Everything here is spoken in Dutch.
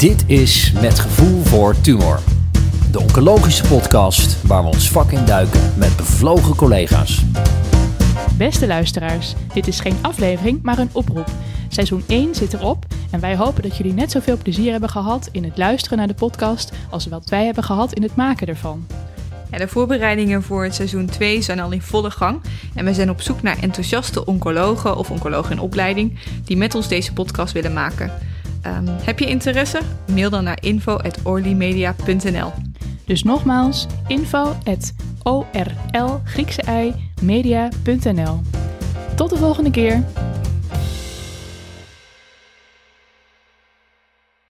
Dit is Met Gevoel voor Tumor. De oncologische podcast waar we ons vak in duiken met bevlogen collega's. Beste luisteraars, dit is geen aflevering, maar een oproep. Seizoen 1 zit erop en wij hopen dat jullie net zoveel plezier hebben gehad in het luisteren naar de podcast als wat wij hebben gehad in het maken ervan. Ja, de voorbereidingen voor het seizoen 2 zijn al in volle gang. En we zijn op zoek naar enthousiaste oncologen of oncologen in opleiding die met ons deze podcast willen maken. Um, heb je interesse? Mail dan naar info.orlymedia.nl Dus nogmaals, info at orl Griekse media.nl. Tot de volgende keer!